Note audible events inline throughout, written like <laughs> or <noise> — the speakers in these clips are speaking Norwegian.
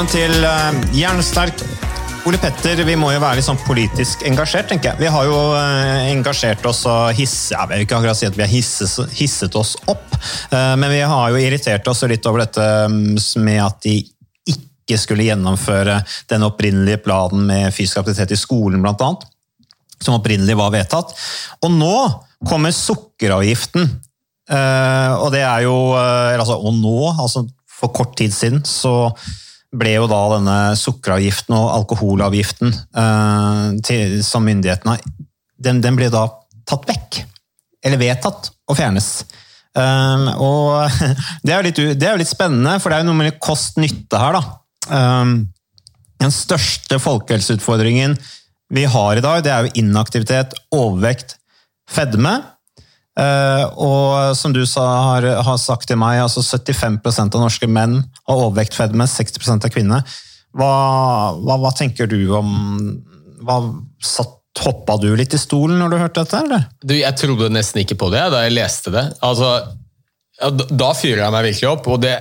Velkommen til uh, Jernsterk. Ole Petter, vi må jo være litt sånn politisk engasjert, tenker jeg. Vi har jo eh, engasjert oss og hisse, jeg vil ikke akkurat si at vi har hisses, hisset oss opp, eh, men vi har jo irritert oss litt over dette mm, med at de ikke skulle gjennomføre den opprinnelige planen med fysisk aktivitet i skolen, blant annet, som opprinnelig var vedtatt. Og nå kommer sukkeravgiften, eh, og det er jo eh, altså, Og nå, altså for kort tid siden, så ble jo da denne sukkeravgiften og alkoholavgiften eh, til, som myndighetene den, den ble da tatt vekk. Eller vedtatt å fjernes. Um, og <laughs> det er, jo litt, litt spennende, for det er jo noe med kost-nytte her, da. Um, den største folkehelseutfordringen vi har i dag, det er jo inaktivitet, overvekt, fedme. Eh, og som du sa, har, har sagt til meg, altså 75% av norske menn har overvekt, fedme, 60% av kvinner. Hva, hva, hva tenker du om hva, satt, Hoppa du litt i stolen når du hørte dette? eller? Du, jeg trodde nesten ikke på det da jeg leste det. Altså, da- fyrer jeg meg virkelig opp. og det?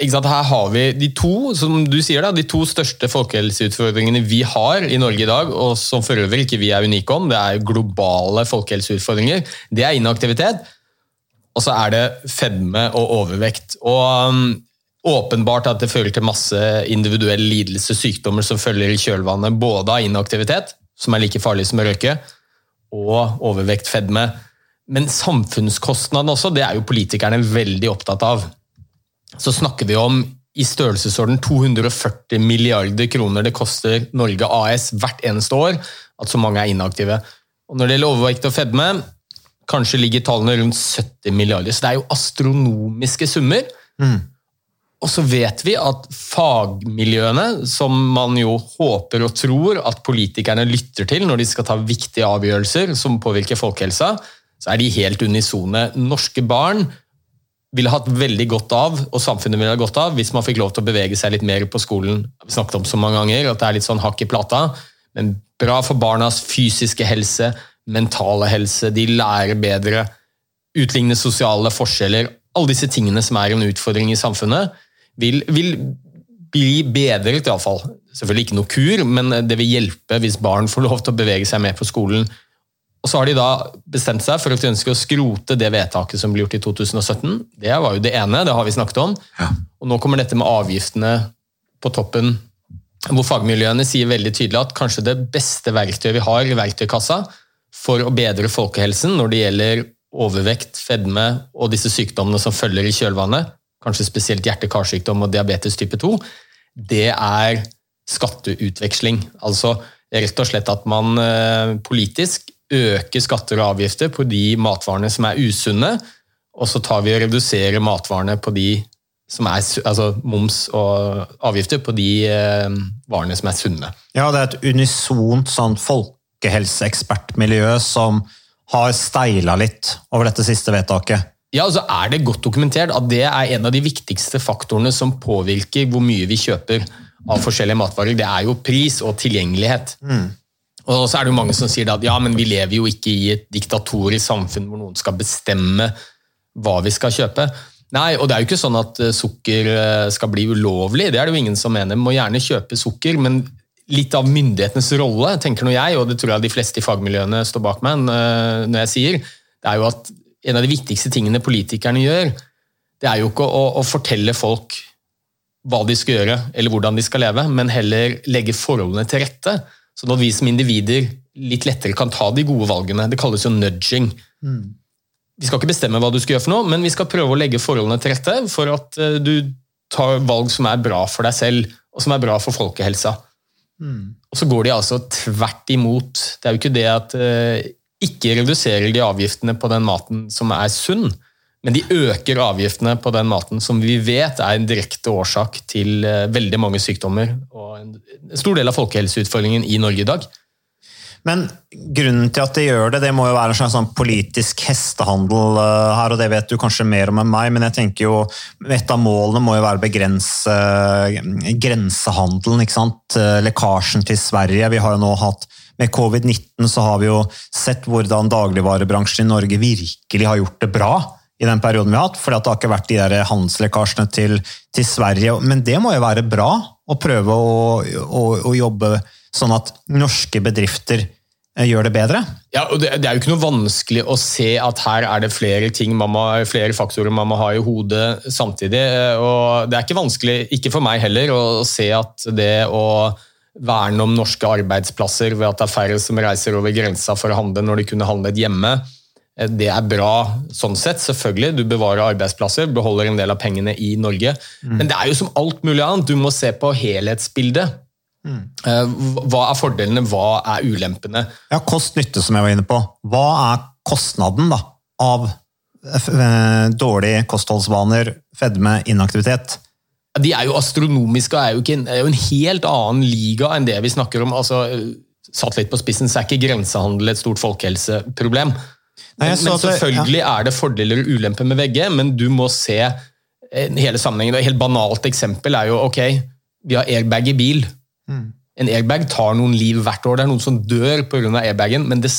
Her har vi de to som du sier da, de to største folkehelseutfordringene vi har i Norge i dag, og som for øvrig ikke vi er unike om. Det er globale folkehelseutfordringer. Det er inaktivitet, og så er det fedme og overvekt. Og um, Åpenbart at det fører til masse individuell lidelse, sykdommer som følger i kjølvannet både av inaktivitet, som er like farlig som å røyke, og overvekt, fedme. Men samfunnskostnadene også, det er jo politikerne veldig opptatt av. Så snakker vi om i størrelsesorden 240 milliarder kroner det koster Norge AS hvert eneste år at så mange er inaktive. Og når det gjelder overvekt og fedme, kanskje ligger tallene rundt 70 milliarder. Så det er jo astronomiske summer. Og så vet vi at fagmiljøene, som man jo håper og tror at politikerne lytter til når de skal ta viktige avgjørelser som påvirker folkehelsa, så er de helt unisone. Norske barn ville hatt veldig godt av, og samfunnet ville ha godt av, hvis man fikk lov til å bevege seg litt mer på skolen. Vi snakket om så mange ganger at det er litt sånn hakk i plata, men bra for barnas fysiske helse, mentale helse, de lærer bedre, utligne sosiale forskjeller. Alle disse tingene som er en utfordring i samfunnet, vil, vil bli bedret iallfall. Selvfølgelig ikke noe kur, men det vil hjelpe hvis barn får lov til å bevege seg mer på skolen. Og så har de da bestemt seg for at de ønsker å skrote det vedtaket som ble gjort i 2017. Det var jo det ene, det har vi snakket om. Og nå kommer dette med avgiftene på toppen, hvor fagmiljøene sier veldig tydelig at kanskje det beste verktøyet vi har i verktøykassa for å bedre folkehelsen når det gjelder overvekt, fedme og disse sykdommene som følger i kjølvannet, kanskje spesielt hjerte-karsykdom og diabetes type 2, det er skatteutveksling. Altså rett og slett at man eh, politisk øker skatter og avgifter på de matvarene som er usunne, og så tar vi og reduserer matvarene på de som er altså moms og avgifter på de eh, varene som er sunne. Ja, det er et unisont sånn folkehelseekspertmiljø som har steila litt over dette siste vedtaket. Ja, og så er det godt dokumentert at det er en av de viktigste faktorene som påvirker hvor mye vi kjøper av forskjellige matvarer. Det er jo pris og tilgjengelighet. Og så er det jo mange som sier at ja, men vi lever jo ikke i et diktatorisk samfunn hvor noen skal bestemme hva vi skal kjøpe. Nei, og det er jo ikke sånn at eh, sukker eh, skal bli ulovlig, det er det jo ingen som mener. Vi må gjerne kjøpe sukker, men litt av myndighetenes rolle, tenker nå jeg, og det tror jeg de fleste i fagmiljøene står bak meg eh, når jeg sier, det er jo at en av de viktigste tingene politikerne gjør, det er jo ikke å, å fortelle folk hva de skal gjøre, eller hvordan de skal leve, men heller legge forholdene til rette, sånn at vi som individer litt lettere kan ta de gode valgene. Det kalles jo nudging. Vi skal ikke bestemme hva du skal gjøre for noe, men vi skal prøve å legge forholdene til rette for at eh, du tar valg som er bra for deg selv, og som er bra for folkehelsa. Og så går de altså tvert imot. Det er jo ikke det at eh, ikke reduserer de avgiftene på den maten som er sunn, men de øker avgiftene på den maten som vi vet er en direkte årsak til eh, veldig mange sykdommer og en stor del av folkehelseutfordringen i Norge i dag. Men grunnen til at de gjør det, det må jo være en slags sånn politisk hestehandel eh, her, og det vet du kanskje mer om enn meg, men jeg tenker jo et av målene må jo være å begrense eh, grensehandelen, ikke sant? Lekkasjen til Sverige. Vi har jo nå hatt med covid-19 så har vi jo sett hvordan dagligvarebransjen i Norge virkelig har gjort det bra i den perioden vi har hatt, at det har ikke vært de der handelslekkasjene til, til Sverige. Men det må jo være bra å prøve å, å, å jobbe sånn at norske bedrifter eh, gjør det bedre? Ja, og det, det er jo ikke noe vanskelig å se at her er det flere ting, man må, flere faktorer man må ha i hodet samtidig. og Det er ikke vanskelig, ikke for meg heller, å se at det å verne om norske arbeidsplasser ved at det er færre som reiser over grensa for å handle når de kunne handlet hjemme, det er bra sånn sett, selvfølgelig. Du bevarer arbeidsplasser, beholder en del av pengene i Norge. Men det er jo som alt mulig annet, du må se på helhetsbildet. Mm. Hva er fordelene, hva er ulempene? Ja, Kost-nytte, som jeg var inne på. Hva er kostnaden da, av eh, dårlige kostholdsvaner, fedme, inaktivitet? De er jo astronomiske og er jo, en, er jo en helt annen liga enn det vi snakker om. altså Satt litt på spissen, så er ikke grensehandel et stort folkehelseproblem. Nei, Men, at det- selvfølgelig er det fordeler og ulemper med VG, men du må se eh, hele sammenhengen. Et helt banalt eksempel er jo ok, vi har airbag i bil. En airbag tar noen liv hvert år. Det er noen som dør pga. airbagen, men det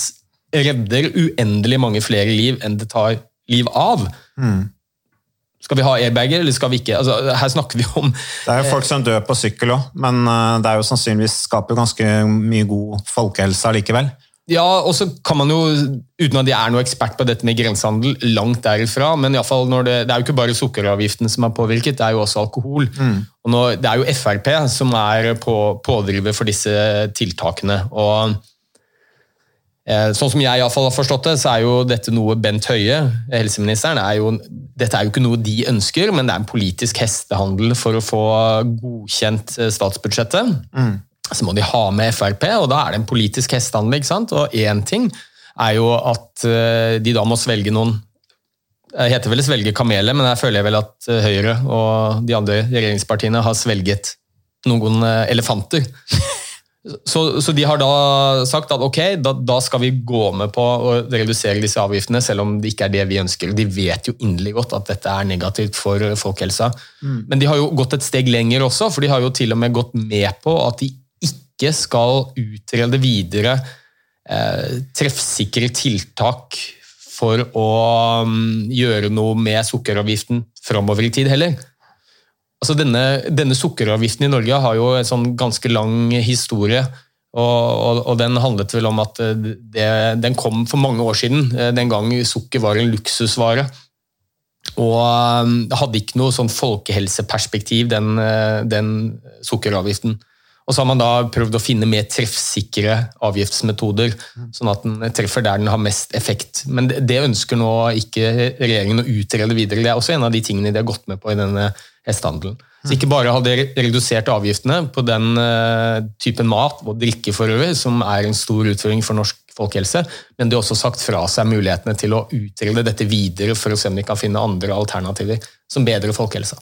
redder uendelig mange flere liv enn det tar liv av. Skal vi ha airbager, eller skal vi ikke? Altså, her snakker vi om Det er jo folk som dør på sykkel òg, men eh, det er jo sannsynligvis skaper ganske mye god folkehelse allikevel. Ja, og så kan man jo, uten at jeg er noe ekspert på dette med grensehandel, langt derifra, men iallfall når det, det er jo ikke bare sukkeravgiften som er påvirket, det er jo også alkohol. Og nå, det er jo Frp som er på, pådriver for disse tiltakene. og eh, Sånn som jeg i fall har forstått det, så er jo dette noe Bent Høie, helseministeren, er jo, dette er jo ikke noe de ønsker, men det er en politisk hestehandel for å få godkjent statsbudsjettet. statsbudsjettet så må de ha med Frp, og da er det en politisk hestehandel. ikke sant? Og én ting er jo at eh, de da må svelge noen Det heter vel å svelge kameler, men jeg føler vel at eh, Høyre og de andre regjeringspartiene har svelget noen eh, elefanter. Så, så de har da sagt at ok, da, da skal vi gå med på å redusere disse avgiftene, selv om det ikke er det vi ønsker. De vet jo inderlig godt at dette er negativt for folkehelsa. Men de har jo gått et steg lenger også, for de har jo til og med gått med på at de ikke skal utrede videre eh, treffsikre tiltak for å mm, gjøre noe med sukkeravgiften framover i tid heller. Altså denne, denne sukkeravgiften i Norge har jo en sånn ganske lang historie. Og, og, og den handlet vel om at eh, det, den kom for mange år siden, eh, den gang sukker var en luksusvare. Og um, det hadde ikke noe sånn folkehelseperspektiv, den, den sukkeravgiften. Og så har man da prøvd å finne mer treffsikre avgiftsmetoder, sånn at den treffer der den har mest effekt. Men det, ønsker nå ikke regjeringen å utrede videre. Det er også en av de tingene de har gått med på i denne hestehandelen. Så ikke bare har de redusert avgiftene på den eh, typen mat og drikke for øvrig, som er en stor utfordring for norsk folkehelse, men de har også sagt fra seg mulighetene til å utrede dette videre for å se om de kan finne andre alternativer som bedrer folkehelsa.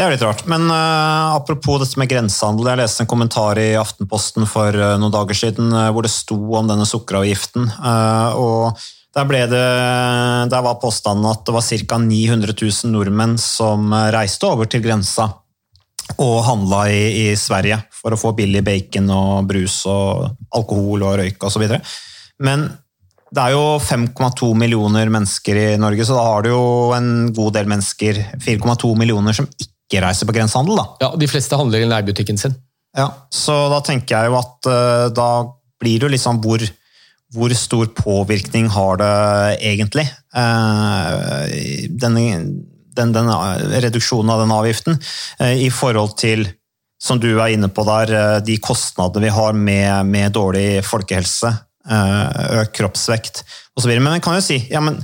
Det er litt rart. Men uh, apropos dette med grensehandel. Jeg leste en kommentar i Aftenposten for uh, noen dager siden uh, hvor det sto om denne sukkeravgiften. og der, ble det, der var påstanden at det var ca. 900 000 nordmenn som reiste over til grensa og handla i, i Sverige for å få billig bacon og brus og alkohol og røyk osv. Men det er jo 5,2 millioner mennesker i Norge, så da har du jo en god del mennesker, 4,2 millioner, som ikke reiser på grensehandel. da. Ja, De fleste handler i nærbutikken sin. Ja, så da tenker jeg jo at uh, da blir det jo liksom hvor, hvor stor påvirkning har det egentlig? Uh, denne, den, den, reduksjonen av den avgiften uh, i forhold til, som du er inne på der, de kostnadene vi har med, med dårlig folkehelse, økt kroppsvekt osv. Men man kan jo si, ja, men,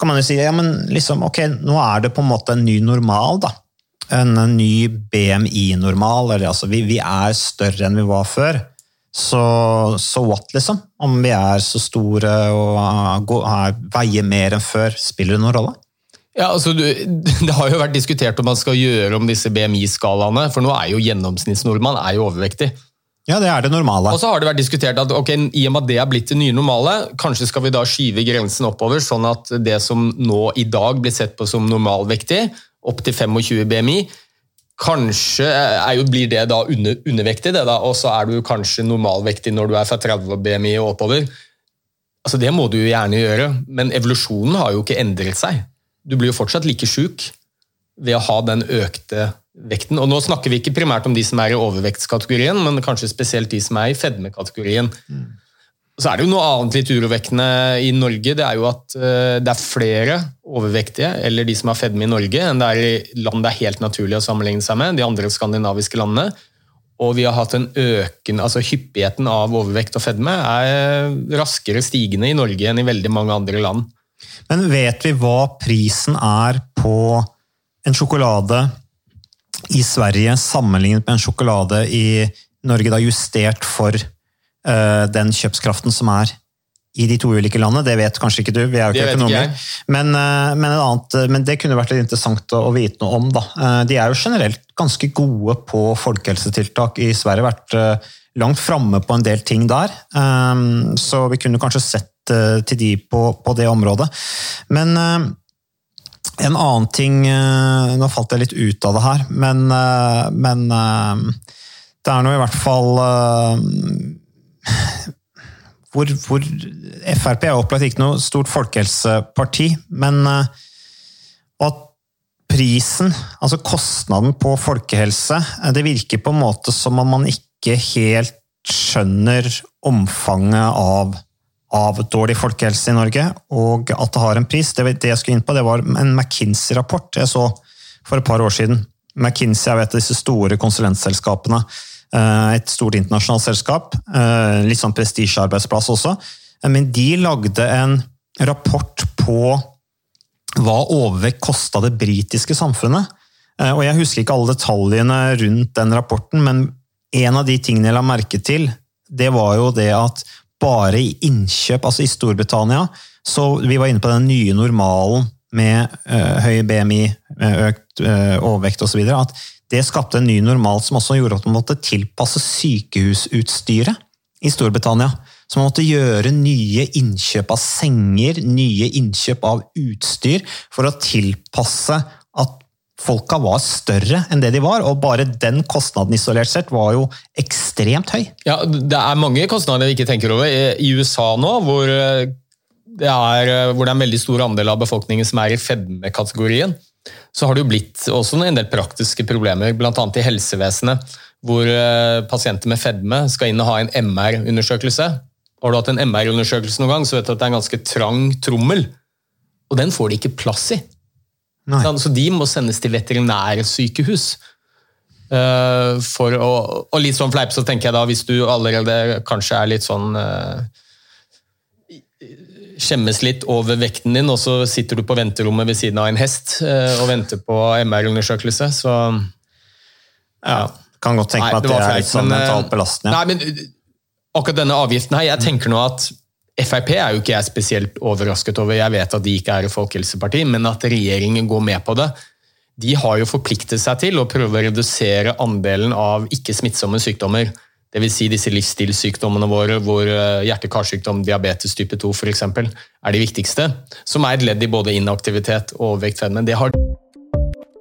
kan man jo si ja, men liksom, ok, nå er det på en måte en ny normal, da en ny BMI-normal. Altså vi, vi, er større enn vi var før. Så så what, liksom? Om vi er så store og er, veier mer enn før, spiller det noen rolle? Ja, altså, <laughs> Det har jo vært diskutert om man skal gjøre om disse BMI-skalaene, for nå er jo gjennomsnittsnordmann er jo overvektig. Ja, det er det normale. Og så har det vært diskutert at ok, i og med at det er blitt det nye normale, kanskje skal vi da skyve grensen oppover, sånn at det som nå i dag blir sett på som normalvektig, opp til 25 BMI. Kanskje jo, blir det da under, undervektig, det da, og så er du kanskje normalvektig når du er fra 30 BMI og oppover. Altså Det må du jo gjerne gjøre, men evolusjonen har jo ikke endret seg. Du blir jo fortsatt like sjuk ved å ha den økte vekten. Og Nå snakker vi ikke primært om de som er i overvektskategorien, men kanskje spesielt de som er i fedmekategorien. Mm. Så er det jo noe annet litt urovekkende i Norge. Det er jo at eh, det er flere overvektige eller de som har fedme i Norge, enn det er i land det er helt naturlig å sammenligne seg med, de andre skandinaviske landene. Og vi har hatt en økende, altså Hyppigheten av overvekt og fedme er raskere stigende i Norge enn i veldig mange andre land. Men vet vi hva prisen er på en sjokolade i Sverige sammenlignet med en sjokolade i Norge, da justert for uh, den kjøpskraften som er i de to ulike landene. Det vet kanskje ikke du, vi er jo ikke økonomer. Men, uh, men, annet, men, det kunne vært litt interessant å, vite noe om. Da. Uh, de er jo generelt ganske gode på folkehelsetiltak i Sverige. Vært langt framme på en del ting der. Så vi kunne kanskje sett til de på, på det området. Men en annen ting Nå falt jeg litt ut av det her, men, men det er nå i hvert fall hvor, hvor, Frp er opplagt ikke noe stort folkehelseparti, men eh, at prisen, altså kostnaden på folkehelse, eh, det virker på en måte som om man ikke helt skjønner omfanget av, av dårlig folkehelse i Norge, og at det har en pris. Det, det jeg skulle inn på, det var en McKinsey-rapport jeg så for et par år siden. McKinsey er et av disse store konsulentselskapene Eh, et stort internasjonalt selskap. Eh, litt sånn prestisjearbeidsplass også. Eh, men de lagde en rapport på hva overvekt kosta det britiske samfunnet. Og Jeg husker ikke alle detaljene rundt den rapporten, men en av de tingene jeg la merke til, det var jo det at bare i innkjøp, altså i Storbritannia, så vi var inne på den nye normalen med høy BMI, økt overvekt osv. At det skapte en ny normal som også gjorde at man måtte tilpasse sykehusutstyret i Storbritannia. Så man måtte gjøre nye innkjøp av senger, nye innkjøp av utstyr, for å tilpasse at folka var større enn det de var, og bare den kostnaden isolert sett var jo ekstremt høy. Ja, Det er mange kostnader vi ikke tenker over. I USA nå, hvor det er, hvor det er en veldig stor andel av befolkningen som er i fedmekategorien, så har det jo blitt også en del praktiske problemer, bl.a. i helsevesenet, hvor eh, pasienter med fedme skal inn og ha en MR-undersøkelse. Har du hatt en MR-undersøkelse noen gang, så vet du at det er en ganske trang trommel. Og den får de ikke plass i. Så de må sendes til veterinærsykehus. Uh, for å, og litt sånn fleip så tenker jeg da, hvis du allerede kanskje er litt sånn uh, skjemmes litt over vekten din, og så sitter du på venterommet ved siden av en hest uh, og venter på MR-undersøkelse, så ja. Kan godt tenke meg at det, det er litt sånn mentalt belastende. Nei, men akkurat denne avgiften her, jeg tenker nå at Frp er jo ikke jeg spesielt overrasket over, jeg vet at de ikke er et folkehelseparti, men at regjeringen går med på det. De har jo forpliktet seg til å prøve å redusere andelen av ikke-smittsomme sykdommer. Dvs. Si disse livsstilssykdommene våre, hvor eh, hjerte-karsykdom, diabetes type 2 f.eks. er de viktigste. Som er et ledd i både inaktivitet og overvektfedme. Det har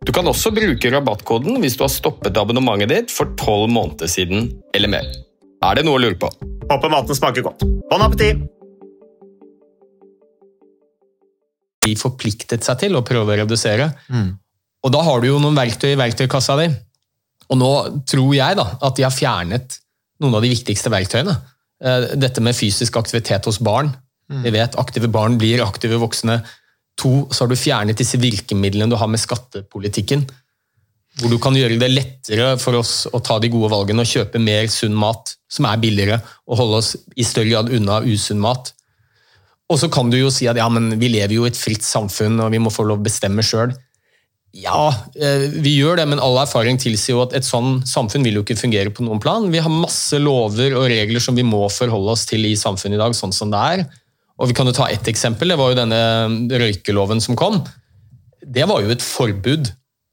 Du kan også bruke rabattkoden hvis du har stoppet abonnementet ditt for tolv måneder siden eller mer. Er det noe å lure på? Håper maten smaker godt. Bon appétit! De forpliktet seg til å prøve å redusere. Mm. Og da har du jo noen verktøy i verktøykassa di. Og nå tror jeg da at de har fjernet noen av de viktigste verktøyene. Eh, dette med fysisk aktivitet hos barn. Mm. Vi vet aktive barn blir aktive voksne To, så har du fjernet disse virkemidlene du har med skattepolitikken. Hvor du kan gjøre det lettere for oss å ta de gode valgene og kjøpe mer sunn mat som er billigere, og holde oss i større grad unna usunn mat. Og så kan du jo si at ja, men vi lever jo i et fritt samfunn, og vi må få lov å bestemme sjøl. Ja, eh, vi gjør det, men all erfaring tilsier jo at et sånn samfunn vil jo ikke fungere på noen plan. Vi har masse lover og regler som vi må forholde oss til i samfunnet i dag, sånn som det er. Og Vi kan jo ta ett eksempel. Det var jo denne røykeloven som kom. Det var jo et forbud,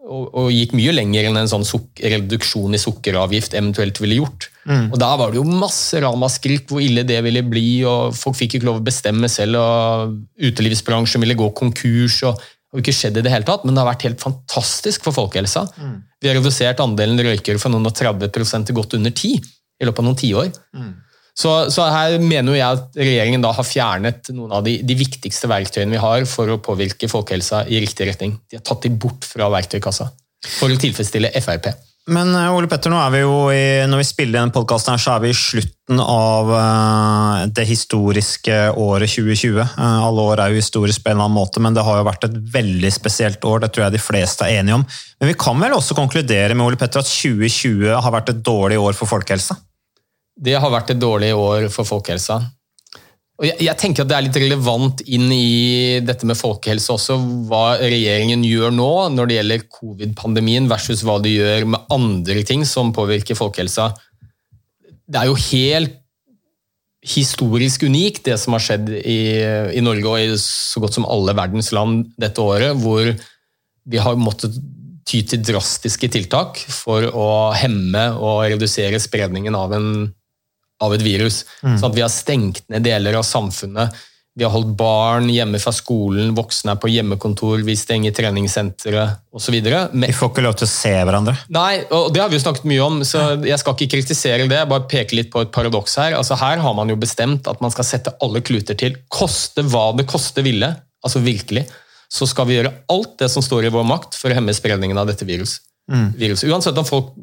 og, og gikk mye lenger enn en sånn reduksjon i sukkeravgift eventuelt ville gjort. Mm. Og Da var det jo masse ramaskrik hvor ille det ville bli, og folk fikk ikke lov å bestemme selv, og utelivsbransjen ville gå konkurs. og det har ikke skjedd i det hele tatt, men det har vært helt fantastisk for folkehelsa. Mm. Vi har redusert andelen røykere fra noen og 30% til godt under 10 i løpet av noen tiår. Mm. Så, så, her mener jeg at regjeringen da har fjernet noen av de, de, viktigste verktøyene vi har for å påvirke folkehelsa i riktig retning. De har tatt de bort fra verktøykassa for å tilfredsstille Frp. Men eh, Ole Petter, nå er vi jo i, når vi spiller denne podkasten, så er vi i slutten av uh, det historiske året 2020. Uh, eh, alle år er jo historisk på en eller annen måte, men det har jo vært et veldig spesielt år. Det tror jeg de fleste er enige om. Men vi kan vel også konkludere med Ole Petter, at 2020 har vært et dårlig år for folkehelsa? Det har vært et dårlig år for folkehelsa. Og jeg, jeg, tenker at Det er litt relevant inn i dette med folkehelse også, hva regjeringen gjør nå når det gjelder covid-pandemien versus hva de gjør med andre ting som påvirker folkehelsa. det er jo helt historisk unikt, det som har skjedd i, i Norge og i så godt som alle verdens land dette året, hvor vi har måttet ty til drastiske tiltak for å hemme og redusere spredningen av, en, av et virus. Mm. Sånn at vi har stengt ned deler av samfunnet. Vi har holdt barn hjemme fra skolen, voksne er på hjemmekontor, vi stenger treningssentre osv. Vi får ikke lov til å se hverandre. Nei, og det har vi jo snakket mye om, så jeg skal ikke kritisere det. jeg Bare peke litt på et paradoks her. Altså Her har man jo bestemt at man skal sette alle kluter til. Koste hva det koste ville. Altså virkelig så skal vi gjøre alt det som står i vår makt for å hemme spredningen av dette virus. Mm. viruset. Uansett om folk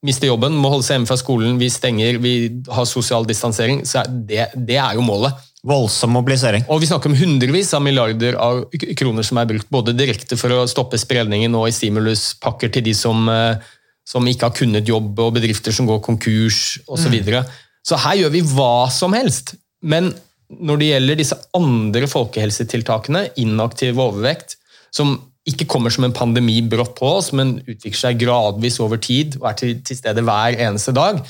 mister jobben, må holde seg hjemme fra skolen, vi stenger, vi har sosial distansering, så er det, det er jo målet. Voldsom mobilisering. Og vi snakker om hundrevis av milliarder av kroner som er brukt både direkte for å stoppe spredningen og i stimuluspakker til de som, eh, som ikke har kunnet jobbe, og bedrifter som går konkurs osv. Så, videre. så her gjør vi hva som helst. Men når det gjelder disse andre folkehelsetiltakene, inaktiv overvekt, som ikke kommer som en pandemi brått på oss, men utvikler seg gradvis over tid og er til, til stede hver eneste dag,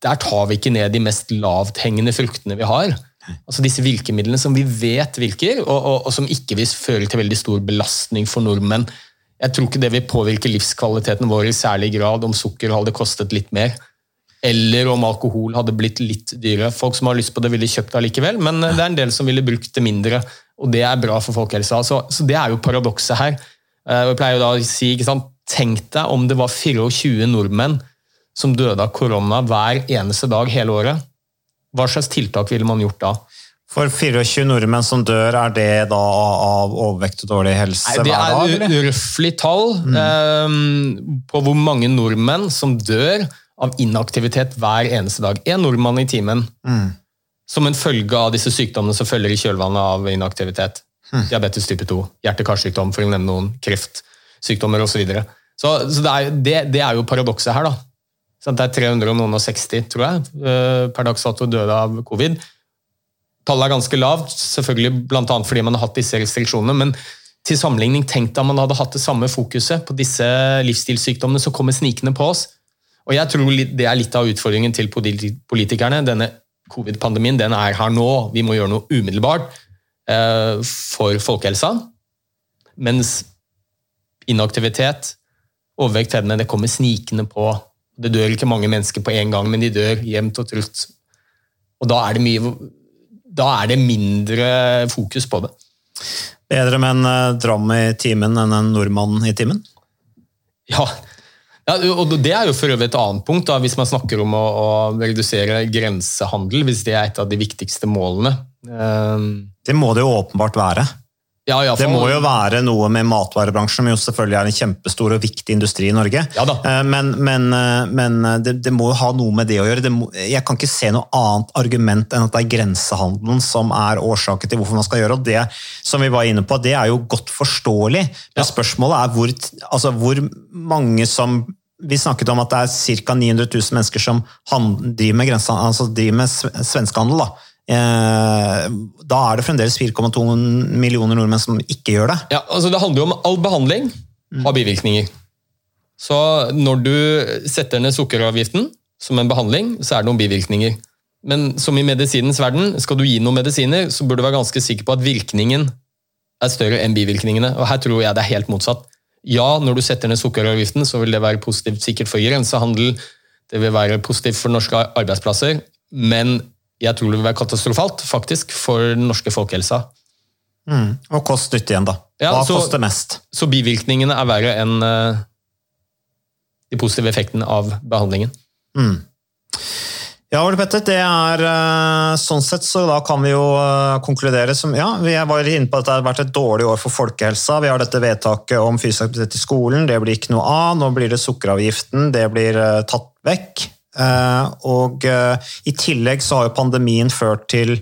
der tar vi ikke ned de mest lavthengende fruktene vi har. Altså disse virkemidlene som vi vet virker, og, og, og som ikke vil føre til veldig stor belastning for nordmenn. Jeg tror ikke det vil påvirke livskvaliteten vår i særlig grad om sukker hadde kostet litt mer. Eller om alkohol hadde blitt litt dyrere. Folk som har lyst på det, ville kjøpt det allikevel, men det er en del som ville brukt det mindre, og det er bra for folkehelsa. Så, så det er jo paradokset her. Eh, Jeg pleier jo da å si, ikke sant, Tenk deg om det var 24 nordmenn som døde av korona hver eneste dag hele året. Hva slags tiltak ville man gjort da? For 24 nordmenn som dør, er det da av overvekt og dårlig helse Nei, hver dag? Det er røftlig tall eh, på hvor mange nordmenn som dør av inaktivitet hver eneste dag. En nordmann i timen. Mm. Som en følge av disse sykdommene som følger i kjølvannet av inaktivitet. Hmm. Diabetes type 2, hjerte-karsykdom, for å nevne noen, kreftsykdommer osv. Så, videre. så så det, er, det, det er jo paradokset her, da. Så det er 300 og noen og 60, tror jeg, eh, per dags dato døde av covid. Tallet er ganske lavt, selvfølgelig bl.a. fordi man har hatt disse restriksjonene. men til sammenligning, tenk deg man hadde hatt det samme fokuset på disse livsstilssykdommene som kommer snikende på oss. Og jeg tror Det er litt av utfordringen til politikerne. Denne covid-pandemien den er her nå. Vi må gjøre noe umiddelbart eh, for folkehelsa. Mens inaktivitet, overvekt, fedme, det kommer snikende på. Det dør ikke mange mennesker på en gang, men de dør jevnt og trutt. Og da er det mye Da er det mindre fokus på det. Bedre med en eh, dram i timen enn en nordmann i timen? Ja. Ja, og det er jo for øvrig et annet punkt, da, hvis man snakker om å, å redusere grensehandel, hvis det er et av de viktigste målene. Ehm, Det må det jo åpenbart være. Ja, ja, for... Det må jo være noe med matvarebransjen, som jo selvfølgelig er en kjempestor og viktig industri i Norge. Ja da. Eh, Men, men, eh, men det, det må jo ha noe med det å gjøre. Det må, jeg kan ikke se noe annet argument enn at det er grensehandelen som er årsaken til hvorfor man skal gjøre og det. Som vi var inne på, det er jo godt forståelig. Men spørsmålet er hvor, altså hvor mange som vi snakket om at det er ca. 900 000 mennesker som driver med, altså driver med svenskehandel. Da. Eh, da er det fremdeles 4,2 millioner nordmenn som ikke gjør det. Ja, altså Det handler jo om all behandling har bivirkninger. Så når du setter ned sukkeravgiften som en behandling, så er det noen bivirkninger. Men som i medisinens verden, skal du gi noen medisiner, så burde du være ganske sikker på at virkningen er større enn bivirkningene. Og her tror jeg det er helt motsatt. Ja, når du setter ned sukkeravgiften, så vil det være positivt sikkert for grensehandel, det vil være positivt for norske arbeidsplasser, men jeg tror det vil være katastrofalt faktisk for den norske folkehelsa. Mm. Og kost nytte igjen, da. Ja, Hva så- koster mest? Så bivirkningene er verre enn uh, de positive effektene av behandlingen. Mm. Ja, Ole Petter, det er eh, sånn sett, så da kan vi jo eh, konkludere som Ja, vi var inne på at det har vært et dårlig år for folkehelsa. Vi har dette vedtaket om fysisk aktivitet i skolen, det blir ikke noe av. Nå blir det sukkeravgiften, det blir eh, tatt vekk. Og i tillegg så har jo pandemien ført til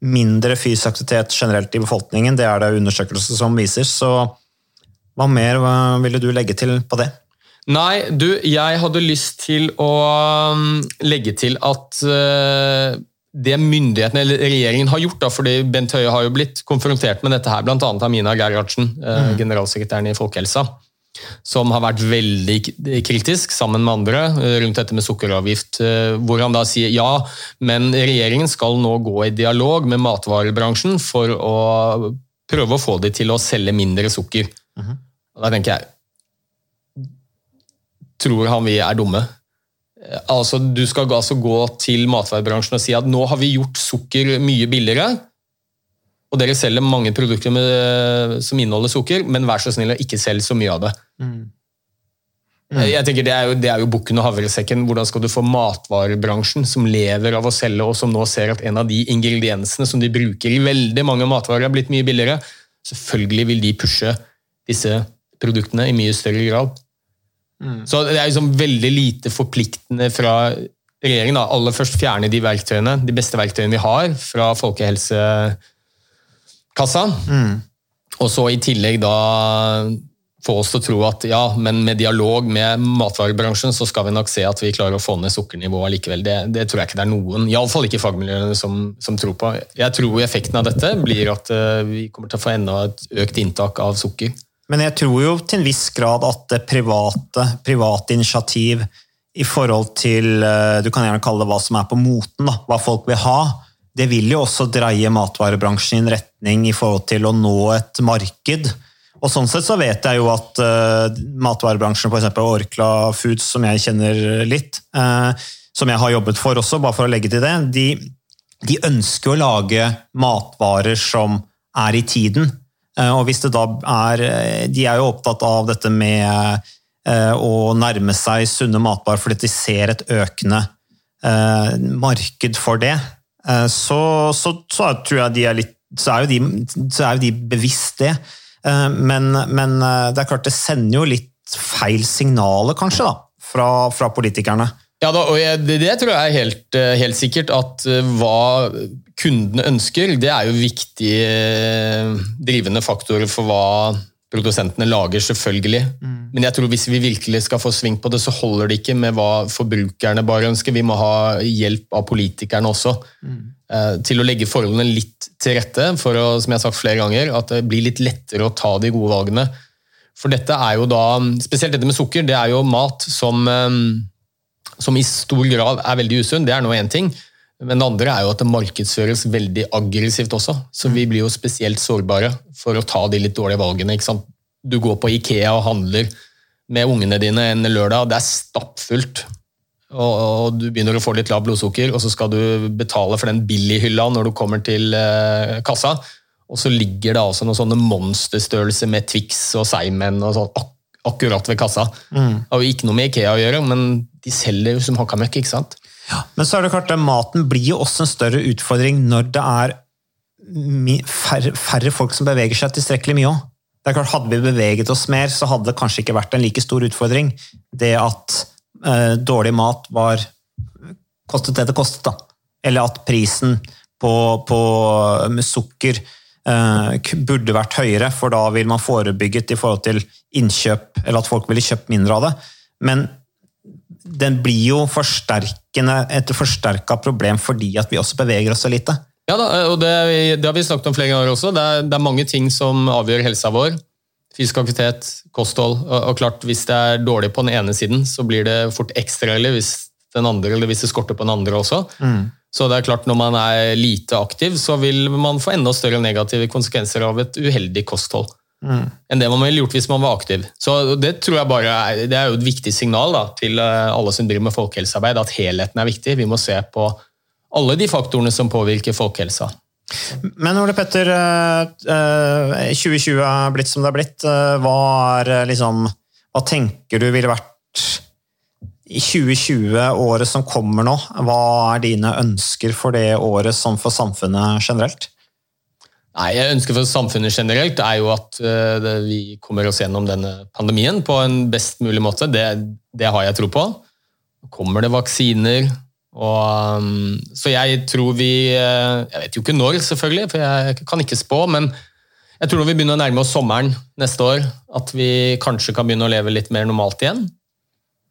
mindre fysisk aktivitet generelt i befolkningen. Det er det undersøkelser som viser. Så hva mer ville du legge til på det? Nei, du, jeg hadde lyst til å um, legge til at uh, det myndighetene, eller regjeringen har gjort, da, fordi Bent Høie har jo blitt konfrontert med dette her, annet av Mina Gerhardsen, mm. generalsekretæren i Folkehelsa. som har vært veldig kritisk, sammen med andre, eh, rundt dette med sukkeravgift. Hvor han da sier ja, men regjeringen skal nå gå i dialog med matvarebransjen for å prøve å få de til å selge mindre sukker. Og Da tenker jeg Tror han vi er dumme? Eh, Altså, du skal altså gå til matvarebransjen og si at nå har vi gjort sukker mye billigere, og dere selger mange produkter med, som inneholder sukker, men vær så snill å ikke selge så mye av det. Jeg tenker Det er jo, det er jo bukken og havresekken. Hvordan skal du få matvarebransjen, som lever av å selge, og som nå ser at en av de ingrediensene som de bruker i veldig mange matvarer, er blitt mye billigere? Selvfølgelig vil de pushe disse produktene i mye større grad. Så det er liksom veldig lite forpliktende fra regjeringen. Da. Aller først fjerne de verktøyene, de beste verktøyene vi har fra folkehelsekassa. Og så i tillegg da få oss til å tro at ja, men med dialog med matvarebransjen så skal vi nok se at vi klarer å få ned sukkernivået likevel. Det, det tror jeg ikke det er noen, iallfall ikke fagmiljøene, som, som tror på. Jeg tror effekten av dette blir at eh, vi kommer til å få enda et økt inntak av sukker. Men jeg tror jo til en viss grad at det private, private initiativ i forhold til eh, Du kan gjerne kalle det hva som er på moten, da, hva folk vil ha. Det vil jo også dreie matvarebransjen i en retning i forhold til å nå et marked. Og sånn sett så vet jeg jo at uh, matvarebransjen, f.eks. Orkla Foods, som jeg kjenner litt, uh, som jeg har jobbet for også, bare for å legge til det, de, de ønsker å lage matvarer som er i tiden. Eh, Og hvis det da er eh, De er jo opptatt av dette med eh, å nærme seg sunne matvarer fordi de ser et økende marked for det. Så, så, så tror jeg de er litt så er, jo de, er jo de bevisst det. Men, men det er klart det sender jo litt feil signaler, kanskje, da, fra, fra politikerne. Ja, da, og jeg, det, det tror jeg er helt, helt sikkert, at hva kundene ønsker, det er jo viktige eh, drivende faktorer for hva produsentene lager, selvfølgelig. Men jeg tror hvis vi virkelig skal få sving på det, så holder det ikke med hva forbrukerne bare ønsker. Vi må ha hjelp av politikerne også. Mm. Til å legge forholdene litt til rette, for å, som jeg har sagt flere ganger, at det blir litt lettere å ta de gode valgene. For dette er jo da, spesielt dette med sukker, det er jo mat som eh, som i stor grad er veldig usunn. Det er nå én ting. Men det andre er jo at det markedsføres veldig aggressivt også. Så vi blir jo spesielt sårbare for å ta de litt dårlige valgene. ikke sant? Du går på Ikea og handler med ungene dine en lørdag, det er stappfullt. Og, du begynner å få litt lavt blodsukker, og så skal du betale for den billighylla når du kommer til eh, kassa. Og så ligger det altså noen sånne monsterstørrelser med Twix og Seimen og sånn ak akkurat ved kassa. Det har jo ikke noe med Ikea å gjøre, men de selger jo som hakka møkk, ikke sant? Men så er det klart at maten blir jo også en større utfordring når det er færre, færre folk som beveger seg tilstrekkelig mye òg. Det er klart, Hadde vi beveget oss mer, så hadde det kanskje ikke vært en like stor utfordring. Det at eh, dårlig mat var kostet det det kostet, da. Eller at prisen på, på med sukker eh, burde vært høyere, for da vil man forebygget i forhold til innkjøp, eller at folk ville kjøpt mindre av det. Men den blir jo forsterkende, et forsterka problem fordi at vi også beveger oss så lite. Ja, da, og det, det har vi snakket om flere ganger også. Det er, det er mange ting som avgjør helsa vår. Fysisk aktivitet, kosthold. Og, og klart, Hvis det er dårlig på den ene siden, så blir det fort ekstra ille hvis, den andre, eller hvis det skorter på den andre også. Så det er klart, når man er lite aktiv, så vil man få enda større negative konsekvenser av et uheldig kosthold enn det man ville gjort hvis man var aktiv. Så Det tror jeg bare er, det er jo et viktig signal da, til eh, alle som driver med folkehelsearbeid, at helheten er viktig. Vi må se på alle de faktorene som påvirker folkehelsa. Men Ole Petter, eh, eh, 2020 er blitt som det er blitt. Eh, Hva, er eh, liksom, hva tenker du ville vært i 2020, året som kommer nå? Hva er dine ønsker for det året som for samfunnet generelt? Nei, jeg ønsker for samfunnet generelt er jo at uh, vi kommer oss gjennom denne pandemien på en best mulig måte. Det, det har jeg tro på. Kommer det vaksiner? Og, um, så jeg tror vi uh, Jeg vet jo ikke når, selvfølgelig, for jeg kan ikke spå, men jeg tror når vi begynner å nærme oss sommeren neste år, at vi kanskje kan begynne å leve litt mer normalt igjen.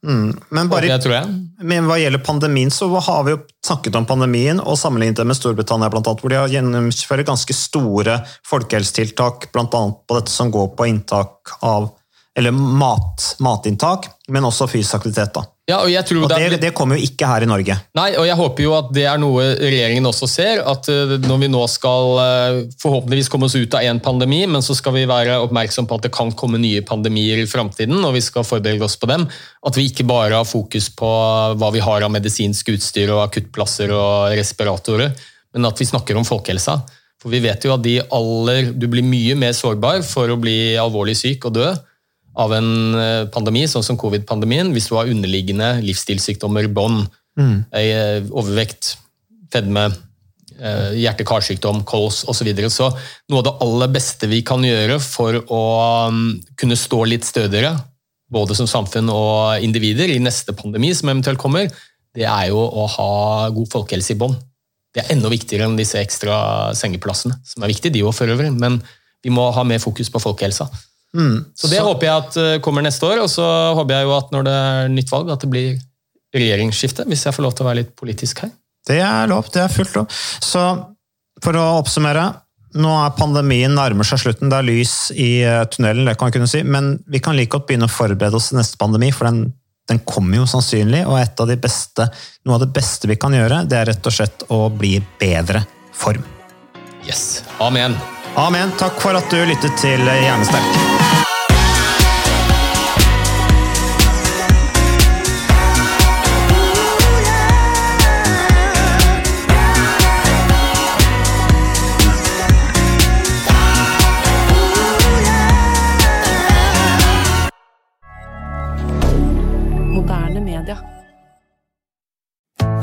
Men bare, Det. Men hva gjelder pandemien, så har vi jo snakket om pandemien og sammenlignet det med Storbritannia, blant annet, hvor de har gjennomført ganske store folkehelsetiltak, bl.a. på dette som går på inntak av eller mat, matinntak, men også fysisk aktivitet. da. Ja, og jeg tror Og det det, kommer jo ikke her i Norge. Nei, og jeg håper jo at det er noe regjeringen også ser. At eh, når vi nå skal eh, forhåpentligvis komme oss ut av én pandemi, men så skal vi være oppmerksom på at det kan komme nye pandemier i framtiden, og vi skal forberede oss på dem. At vi ikke bare har fokus på hva vi har av medisinsk utstyr og akuttplasser og respiratorer, men at vi snakker om folkehelsa. For vi vet jo at de aller, du blir mye mer sårbar for å bli alvorlig syk og dø av en eh, pandemi, sånn som covid-pandemien, hvis du har underliggende livsstilssykdommer, bånd, Mm. overvekt, fedme, eh, hjerte-karsykdom, kols osv. Så, videre. så noe av det aller beste vi kan gjøre for å mm, kunne stå litt stødigere, både som samfunn og individer, i neste pandemi som eventuelt kommer, det er jo å ha god folkehelse i bånd. Det er enda viktigere enn disse ekstra sengeplassene, som er viktige de òg for øvrig, men vi må ha mer fokus på folkehelsa. Så det håper jeg at eh, kommer neste år, og så håper jeg jo at når det er nytt valg, at det blir regjeringsskifte, hvis jeg får lov til å være litt politisk her. Det er lov, det er fullt lov. Så for å oppsummere, nå er pandemien nærmer seg slutten, det er lys i eh, tunnelen, det kan vi kunne si, men vi kan like godt begynne å forberede oss til neste pandemi, for den, den kommer jo sannsynlig, og et av de beste, noe av det beste vi kan gjøre, det er rett og slett å bli i bedre form. Yes. Amen. Amen. Takk for at du lyttet til Hjernesterk.